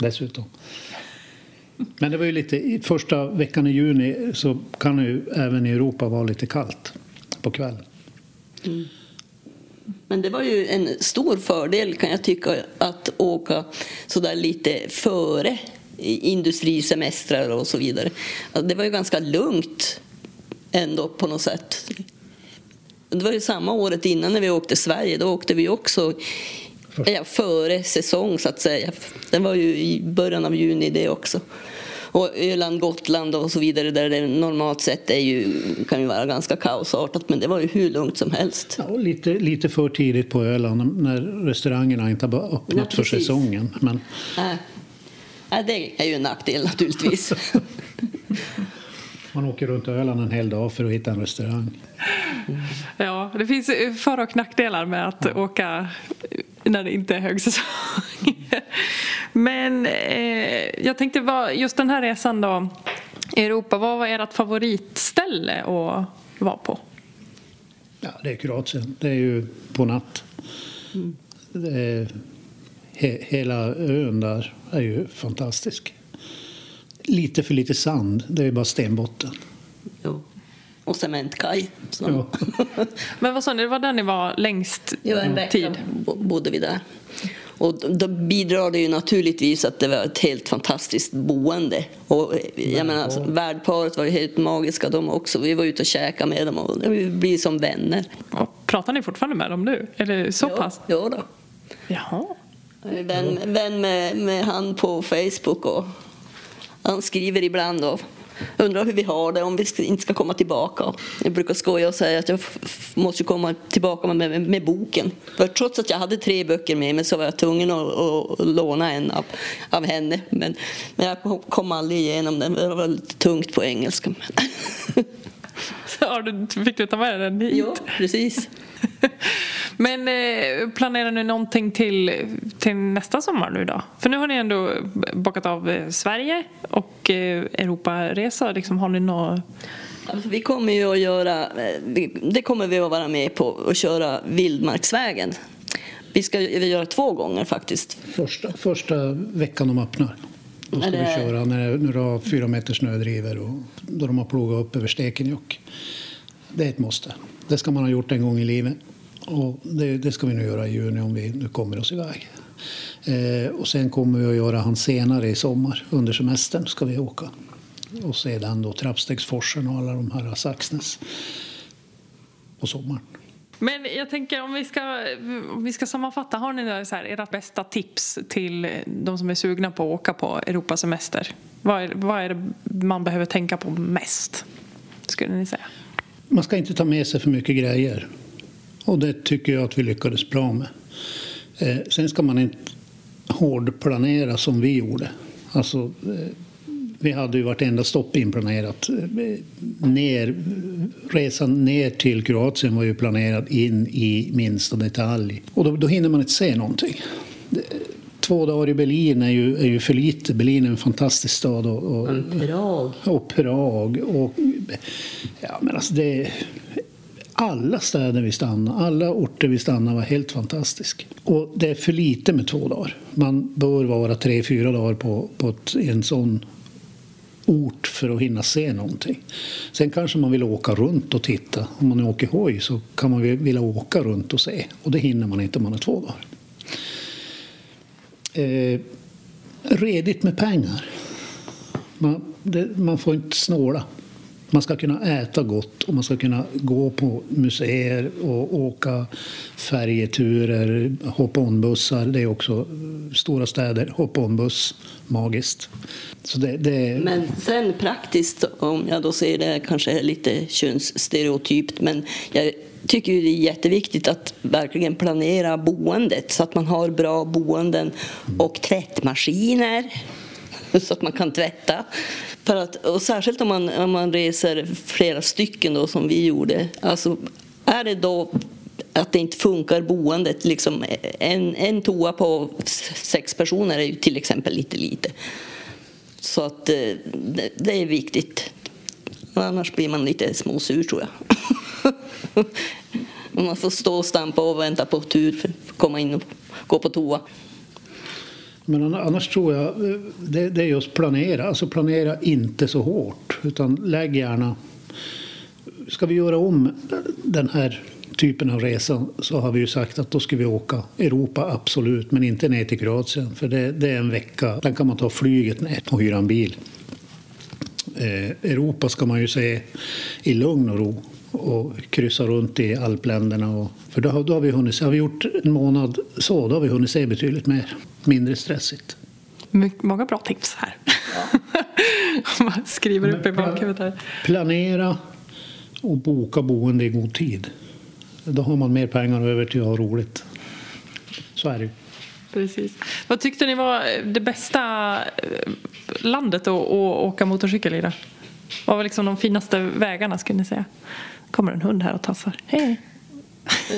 dessutom. Men det var ju lite, i första veckan i juni så kan det ju även i Europa vara lite kallt på kvällen. Men det var ju en stor fördel kan jag tycka att åka så där lite före industrisemestrar och så vidare. Det var ju ganska lugnt ändå på något sätt. Det var ju samma året innan när vi åkte Sverige. Då åkte vi också ja, före säsong så att säga. Det var ju i början av juni det också. Och Öland, Gotland och så vidare där det normalt sett är ju, kan ju vara ganska kaosartat men det var ju hur lugnt som helst. Ja, lite, lite för tidigt på Öland när restaurangerna inte har öppnat Ja, för säsongen. Men Nej. Nej, det är ju en nackdel naturligtvis. man åker runt Öland en hel dag för att hitta en restaurang. Ja, det finns för och nackdelar med att åka när det inte är högsäsong. Men eh, jag tänkte, vad, just den här resan då, Europa, vad var ert favoritställe att vara på? Ja, det är Kroatien. Det är ju på natt. Det är, he, hela ön där är ju fantastisk. Lite för lite sand. Det är ju bara stenbotten. jo. Och cementkaj. Så. Ja. Men vad sa ni, det var där ni var längst Ja, en vecka tid? bo- bodde vi där. Och då bidrar det ju naturligtvis att det var ett helt fantastiskt boende. Och jag menar, värdparet var ju helt magiska de också. Vi var ute och käkade med dem och vi blir som vänner. Och pratar ni fortfarande med dem nu? Eller så pass? Ja, då. Jaha. Jag är vän, vän med, med han på Facebook och han skriver ibland och undrar hur vi har det, om vi inte ska komma tillbaka. Jag brukar skoja och säga att jag måste komma tillbaka med, med, med boken. För trots att jag hade tre böcker med mig så var jag tvungen att, att, låna en av, av henne. Men, men jag kom- kom aldrig igenom den, det var lite tungt på engelska. Så har du, fick du ta med den hit? ja, precis. Men eh, planerar ni någonting till, till nästa sommar nu då? För nu har ni ändå bockat av eh, Sverige och eh, Europaresa. Liksom, har ni något... Alltså, vi kommer ju att göra, det kommer vi att vara med på, att köra Vildmarksvägen. Vi ska vi göra två gånger faktiskt. Första, första veckan de öppnar. Då ska det- vi köra när, när du har fyra meter snödrivor och då de har plogat upp över Stekenjokk. Det är ett måste. Det ska man ha gjort en gång i livet. Och det, det ska vi nu göra i juni om vi nu kommer oss iväg. Eh, och sen kommer vi att göra han senare i sommar. Under semestern ska vi åka. Och sedan då Trappstegsforsen och alla de här Saxnäs på sommaren. Men jag tänker om vi ska, om vi ska sammanfatta. Har ni några så här, era bästa tips till de som är sugna på att åka på Europasemester? Vad är, vad är det man behöver tänka på mest? Skulle ni säga? Man ska inte ta med sig för mycket grejer. Och det tycker jag att vi lyckades bra med. Eh, sen ska man inte hårdplanera som vi gjorde. Alltså, eh, vi hade ju vartenda stopp inplanerat. Ner, resan ner till Kroatien var ju planerad in i minsta detalj. Och då, då hinner man inte se någonting. Två dagar i Berlin är ju, är ju för lite. Berlin är en fantastisk stad. Och, och, Prag. och Prag. Och, ja, men alltså det, alla städer vi stannade, alla orter vi stannade var helt fantastisk. Och det är för lite med två dagar. Man bör vara tre, fyra dagar på, på ett, en sån ort för att hinna se någonting. Sen kanske man vill åka runt och titta. Om man åker hoj så kan man vilja åka runt och se. Och det hinner man inte om man har två dagar. Eh, redigt med pengar. Man, det, man får inte snåla. Man ska kunna äta gott och man ska kunna gå på museer och åka färjeturer, hoppa on-bussar. Det är också eh, stora städer, hoppa on-buss, magiskt. Så det, det, Men sen praktiskt, om jag då säger det kanske är lite könsstereotypt, men jag tycker ju det är jätteviktigt att verkligen planera boendet så att man har bra boenden och tvättmaskiner så att man kan tvätta. För att, och särskilt om man, om man reser flera stycken då, som vi gjorde. Alltså, är det då att det inte funkar boendet, liksom en, en toa på sex personer är ju till exempel lite lite. Så att eh, det, det är viktigt. Annars blir man lite småsur tror jag. Man får stå och stampa och vänta på tur för att komma in och gå på toa. Men annars tror jag eh, det, det är just planera. Alltså planera inte så hårt. Utan lägg gärna... Ska vi göra om den här typen av resa så har vi ju sagt att då ska vi åka Europa, absolut. Men inte ner till Kroatien. För det, det är en vecka. Sen kan man ta flyget ner och hyra en bil. Eh, Europa ska man ju se i lugn och ro och kryssa runt i alpländerna. Och, för då, har- då har vi hunnit, har vi gjort en månad så, då har vi hunnit se betydligt mer. Mindre stressigt. Många bra tips här. Man skriver upp i bakhuvudet här. Planera och boka boende i god tid. Då har man mer pengar över till att ha roligt. Så är det ju. Precis. Vad tyckte ni var det bästa eh, landet att, att åka motorcykel i? Då? Vad var liksom de finaste vägarna skulle ni säga? Kommer en hund här och tassar. Hej!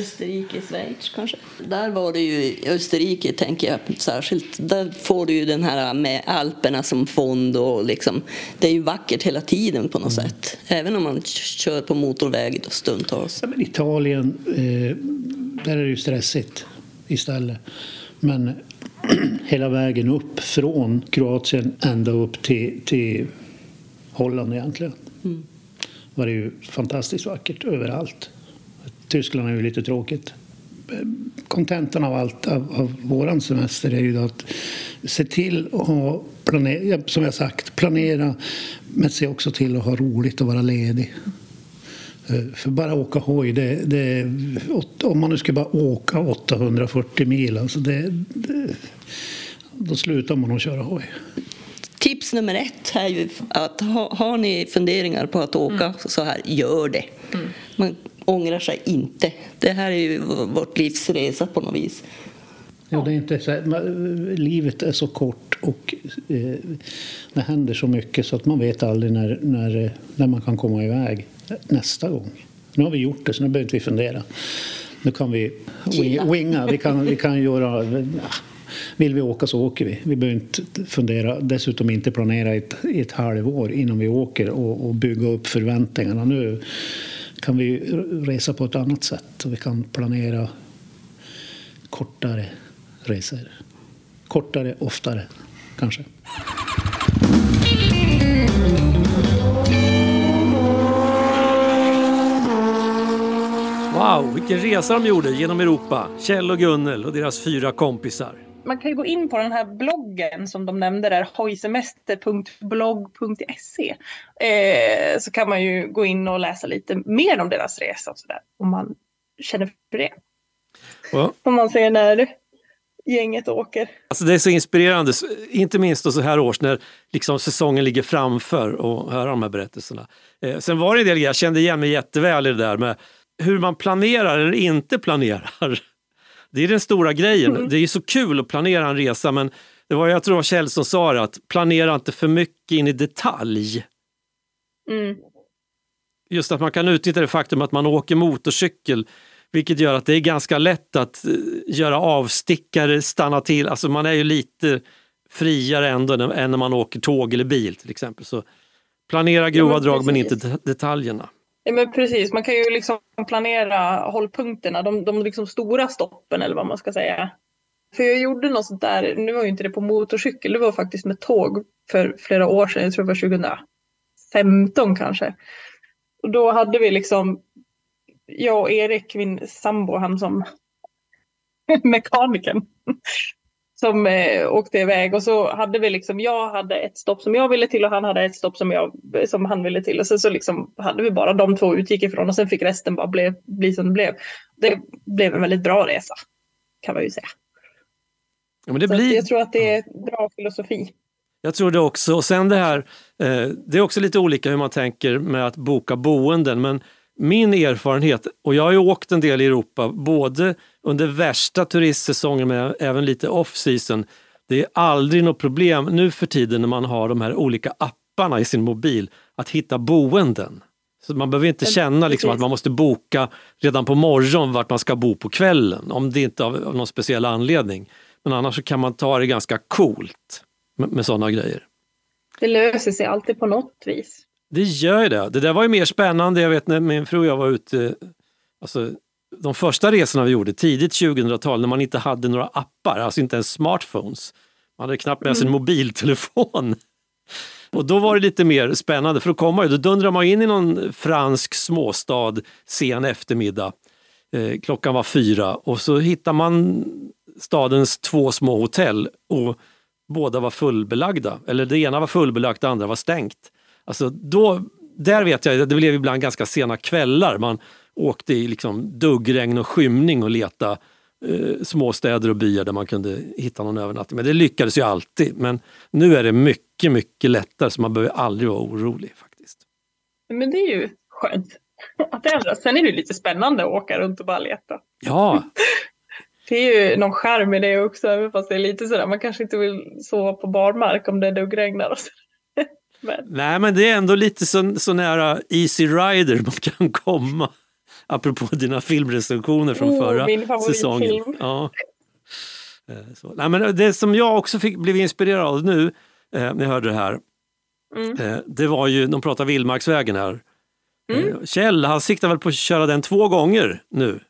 Österrike, Schweiz kanske? Där var det ju, i Österrike tänker jag särskilt, där får du ju den här med Alperna som fond och liksom, det är ju vackert hela tiden på något sätt. Även om man kör på motorväg då stundtals. Ja, men Italien, eh, där är det ju stressigt istället. Men hela vägen upp från Kroatien ända upp till, till Holland egentligen var det ju fantastiskt vackert överallt. Tyskland är ju lite tråkigt. kontentan av allt av, av våran semester är ju att se till att planera, som jag sagt, planera men se också till att ha roligt och vara ledig. Eh, för bara åka hoj, det, det, om man nu ska bara åka 840 mil, alltså det, det, då slutar man att köra hoj. Tips nummer ett är ju att ha, har ni funderingar på att åka mm. så här, gör det. Mm. Man ångrar sig inte. Det här är ju vårt livs resa på något vis. Ja, det är inte så här, livet är så kort och eh, det händer så mycket så att man vet aldrig när, när, när man kan komma iväg nästa gång. Nu har vi gjort det, så nu behöver inte vi fundera. Nu kan vi winga. Vi kan, vi kan göra... Vill vi åka så åker vi. Vi behöver inte fundera, dessutom inte planera ett, ett halvår innan vi åker och, och bygga upp förväntningarna. Nu kan vi resa på ett annat sätt och vi kan planera kortare resor. Kortare, oftare kanske. Wow, vilken resa de gjorde genom Europa. Kjell och Gunnel och deras fyra kompisar. Man kan ju gå in på den här bloggen som de nämnde där, hojsemester.blogg.se. Eh, så kan man ju gå in och läsa lite mer om deras resa och sådär, om man känner för det. Ja. Om man ser när gänget åker. Alltså det är så inspirerande, inte minst så här års när liksom säsongen ligger framför och höra de här berättelserna. Eh, sen var det en del jag kände igen mig jätteväl i det där med hur man planerar eller inte planerar. Det är den stora grejen. Mm. Det är så kul att planera en resa men det var, jag tror det var Kjell som sa det, att planera inte för mycket in i detalj. Mm. Just att man kan utnyttja det faktum att man åker motorcykel vilket gör att det är ganska lätt att eh, göra avstickare, stanna till. Alltså man är ju lite friare ändå än när man åker tåg eller bil till exempel. Så planera grova ja, drag men inte detaljerna. Ja, men precis, man kan ju liksom planera hållpunkterna, de, de liksom stora stoppen eller vad man ska säga. För jag gjorde något sånt där, nu var ju inte det på motorcykel, det var faktiskt med tåg för flera år sedan, jag tror det var 2015 kanske. Och då hade vi liksom, jag och Erik, min sambo, han som mekanikern, som eh, åkte iväg och så hade vi liksom, jag hade ett stopp som jag ville till och han hade ett stopp som, jag, som han ville till och sen så liksom hade vi bara de två utgick ifrån och sen fick resten bara bli, bli som det blev. Det blev en väldigt bra resa kan man ju säga. Ja, men det blir... Jag tror att det är bra filosofi. Jag tror det också. Och sen det här, eh, det är också lite olika hur man tänker med att boka boenden men min erfarenhet, och jag har ju åkt en del i Europa, både under värsta turistsäsongen men även lite off-season. Det är aldrig något problem nu för tiden när man har de här olika apparna i sin mobil att hitta boenden. Så man behöver inte känna liksom att man måste boka redan på morgonen vart man ska bo på kvällen, om det inte är av någon speciell anledning. Men annars kan man ta det ganska coolt med, med sådana grejer. Det löser sig alltid på något vis. Det gör det. Det där var ju mer spännande. Jag vet när min fru och jag var ute, alltså, de första resorna vi gjorde, tidigt 2000-tal, när man inte hade några appar, alltså inte ens smartphones. Man hade knappt med sig en mm. mobiltelefon. Och då var det lite mer spännande, för då kom man, då dundrar man in i någon fransk småstad sen eftermiddag. Eh, klockan var fyra och så hittar man stadens två små hotell och båda var fullbelagda. Eller det ena var fullbelagt, det andra var stängt. Alltså då, där vet jag, det blev ibland ganska sena kvällar. Man åkte i liksom duggregn och skymning och leta eh, småstäder och byar där man kunde hitta någon övernattning. Men det lyckades ju alltid. Men nu är det mycket, mycket lättare så man behöver aldrig vara orolig faktiskt. Men det är ju skönt att ändras. Sen är det lite spännande att åka runt och bara leta. Ja. Det är ju någon charm i det också, fast det är lite sådär, man kanske inte vill sova på barmark om det duggregnar och så. Men. Nej, men det är ändå lite så, så nära Easy Rider man kan komma. Apropå dina filmrecensioner från oh, förra säsongen. Ja. Eh, så. Nej, men det som jag också fick, blev inspirerad av nu eh, när jag hörde det här, mm. eh, det var ju, de pratar Vildmarksvägen här. Mm. Eh, Kjell, han siktar väl på att köra den två gånger nu,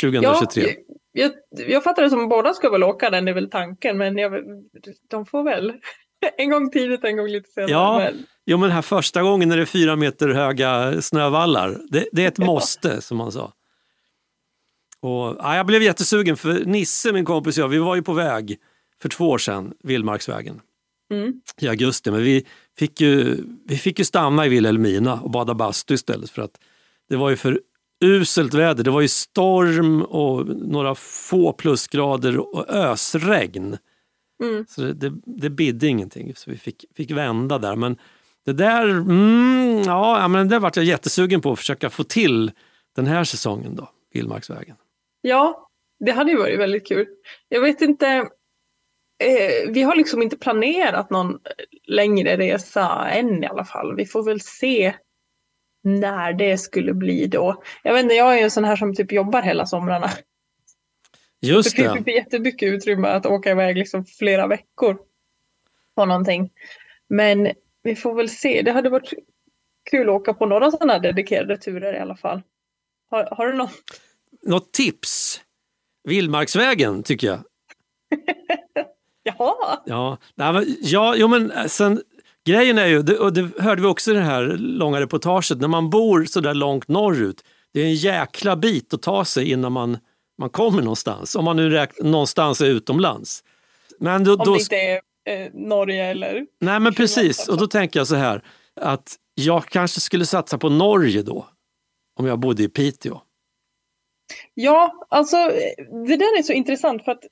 2023? Ja, jag, jag fattar det som att båda ska väl åka den, är väl tanken, men jag, de får väl en gång tidigt, en gång lite senare. Ja, men... Jo, men här första gången när det är fyra meter höga snövallar, det, det är ett måste som man sa. Och, ja, jag blev jättesugen för Nisse, min kompis och jag, vi var ju på väg för två år sedan, Vildmarksvägen, Mm. i augusti. Men vi fick, ju, vi fick ju stanna i Vilhelmina och bada bastu istället för att det var ju för uselt väder. Det var ju storm och några få plusgrader och ösregn. Mm. Så det, det, det bidde ingenting, så vi fick, fick vända där. Men det där, mm, ja, men det vart jag jättesugen på att försöka få till den här säsongen då, Vildmarksvägen. Ja, det hade ju varit väldigt kul. Jag vet inte, eh, vi har liksom inte planerat någon längre resa än i alla fall. Vi får väl se när det skulle bli då. Jag vet inte, jag är ju en sån här som typ jobbar hela somrarna. Just Det det. finns ju jättemycket utrymme att åka iväg liksom flera veckor på någonting. Men vi får väl se. Det hade varit kul att åka på några sådana dedikerade turer i alla fall. Har, har du någon? Något tips? Vildmarksvägen tycker jag. Jaha, Ja, nej, ja jo, men eh, sen, grejen är ju, och det hörde vi också i det här långa reportaget, när man bor så där långt norrut, det är en jäkla bit att ta sig innan man, man kommer någonstans, om man nu räknar, någonstans är utomlands. Men då, om då, det inte är eh, Norge eller... nej men precis, och då tänker jag så här, att jag kanske skulle satsa på Norge då, om jag bodde i Piteå. Ja, alltså det där är så intressant för att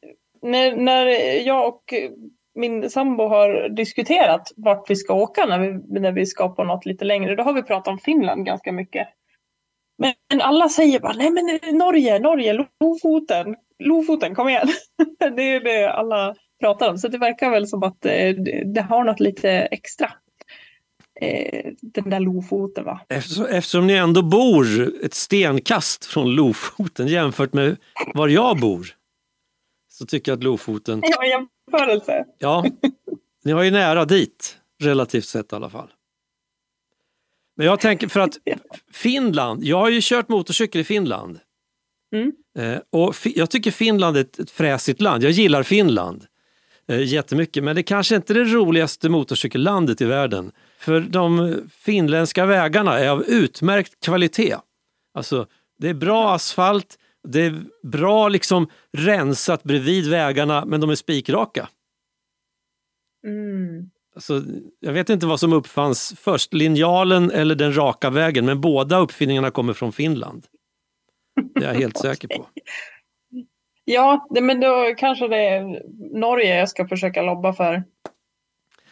när, när jag och min sambo har diskuterat vart vi ska åka när vi, när vi ska på något lite längre, då har vi pratat om Finland ganska mycket. Men alla säger bara, nej men Norge, Norge, Lofoten, Lofoten, kom igen. det är det alla pratar om, så det verkar väl som att eh, det, har något lite extra. Eh, den där Lofoten va. Eftersom, eftersom ni ändå bor ett stenkast från Lofoten jämfört med var jag bor, så tycker jag att Lofoten Ja, jämförelse. Ja, ni har ju nära dit, relativt sett i alla fall. Men jag tänker för att Finland, jag har ju kört motorcykel i Finland. Mm. Eh, och jag tycker Finland är ett, ett fräsigt land, jag gillar Finland eh, jättemycket. Men det kanske inte är det roligaste motorcykellandet i världen. För de finländska vägarna är av utmärkt kvalitet. Alltså, det är bra asfalt, det är bra liksom rensat bredvid vägarna men de är spikraka. Mm. Alltså, jag vet inte vad som uppfanns först, linjalen eller den raka vägen, men båda uppfinningarna kommer från Finland. Det är jag helt säker på. Ja, det, men då kanske det är Norge jag ska försöka lobba för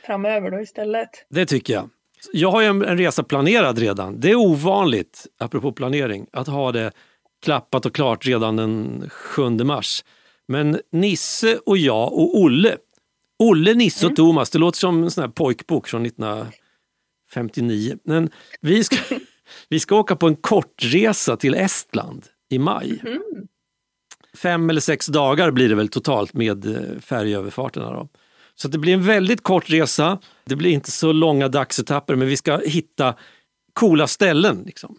framöver då istället. Det tycker jag. Jag har ju en, en resa planerad redan. Det är ovanligt, apropå planering, att ha det klappat och klart redan den 7 mars. Men Nisse och jag och Olle, Olle, Nisse och Thomas, det låter som en sån här pojkbok från 1959. Men vi ska, vi ska åka på en kortresa till Estland i maj. Fem eller sex dagar blir det väl totalt med eh, färjöverfarterna. Då. Så det blir en väldigt kort resa. Det blir inte så långa dagsetapper men vi ska hitta coola ställen. Liksom.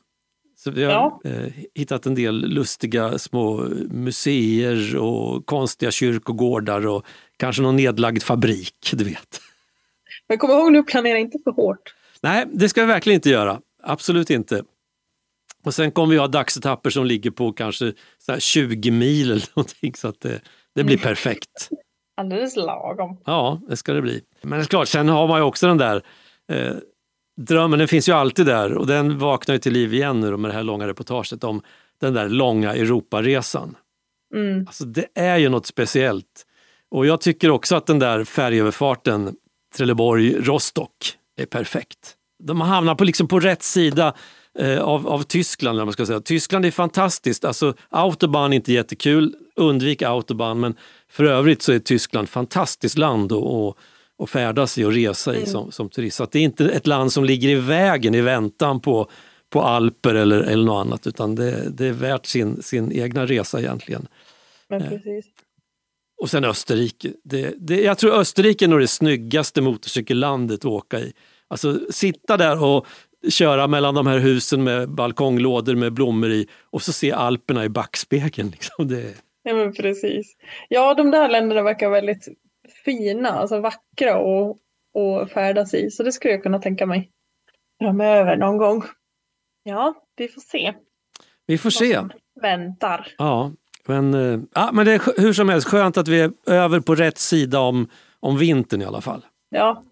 Så vi har Ja. eh, hittat en del lustiga små museer och konstiga kyrkogårdar och kanske någon nedlagd fabrik, du vet. Men kom ihåg nu, planera inte för hårt. Nej, det ska vi verkligen inte göra. Absolut inte. Och sen kommer vi ha dagsetapper som ligger på kanske så här 20 mil eller någonting så att det, det blir perfekt. Alldeles lagom. Ja, det ska det bli. Men det är klart, sen har man ju också den där eh, drömmen, den finns ju alltid där och den vaknar ju till liv igen nu med det här långa reportaget om den där långa Europaresan. Mm. Alltså det är ju något speciellt. Och jag tycker också att den där färjöverfarten Trelleborg-Rostock är perfekt. De hamnar på, liksom på rätt sida eh, av, av Tyskland. eller Man ska säga. Tyskland är fantastiskt. Alltså, autobahn är inte jättekul, undvik autobahn. Men för övrigt så är Tyskland fantastiskt land att och, och färdas i och resa i som, som turist. Så att det är inte ett land som ligger i vägen i väntan på, på alper eller, eller något annat. Utan det, det är värt sin, sin egna resa egentligen. Eh. Och sen Österrike. Det, det, jag tror Österrike är nog det snyggaste motorcykellandet att åka i. Alltså sitta där och köra mellan de här husen med balkonglådor med blommor i och så se Alperna i backspegeln. Liksom. Det, Ja, men precis. Ja, de där länderna verkar väldigt fina, alltså vackra och, och färdas i. Så det skulle jag kunna tänka mig framöver någon gång. Ja, vi får se vi får se. väntar. Ja. Men, eh, ja, men det är hur som helst skönt att vi är över på rätt sida om, om vintern i alla fall. Ja,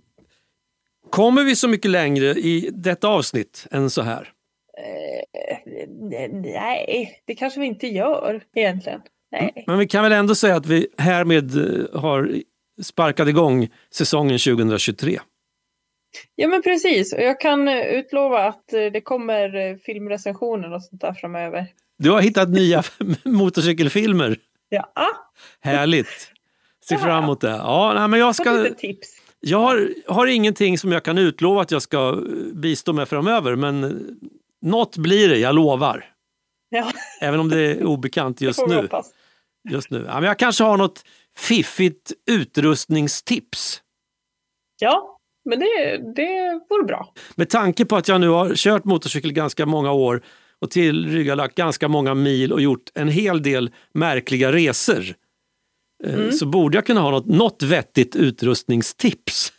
Kommer vi så mycket längre i detta avsnitt än så här? eh, nej, det kanske vi inte gör egentligen. Nej. Men vi kan väl ändå säga att vi härmed eh, har sparkat igång säsongen 2023. Ja men precis, och jag kan eh, utlova att eh, det kommer eh, filmrecensioner och sånt där framöver. Du har hittat nya motorcykelfilmer. Ja, Härligt! Se fram emot det. Ja, nej, men jag, ska, jag har, har ingenting som jag kan utlova att jag ska bistå med framöver, men något blir det, jag lovar. Ja, Även om det är obekant just nu. Just nu. Ja, men jag kanske har något fiffigt utrustningstips. Ja, men det, det vore bra. Med tanke på att jag nu har kört motorcykel ganska många år och tillryggalagt ganska många mil och gjort en hel del märkliga resor eh, så borde jag kunna ha något, något vettigt utrustningstips.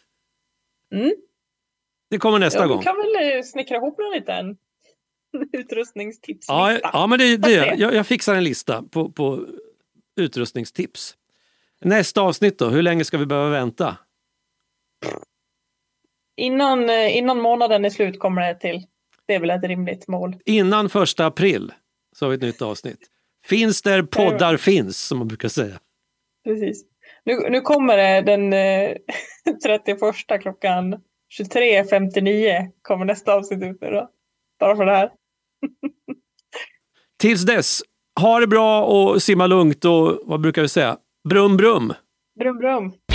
Mm. Det kommer nästa Ja, gång. du kan väl eh, snickra ihop en liten utrustningstipslista. Ja, ja, men det, det, det. jag, jag fixar en lista på, på utrustningstips. Nästa avsnitt då, hur länge ska vi behöva vänta? Innan, eh, innan månaden är slut kommer det till. Det är väl ett rimligt mål. Innan första april så har vi ett nytt avsnitt. Finns där poddar finns, som man brukar säga. Precis. Nu, nu kommer det den eh, 31 klockan 23.59 kommer nästa avsnitt ut nu då. Bara för det här. Tills dess, ha det bra och simma lugnt och vad brukar vi säga? Brum brum! Brum brum.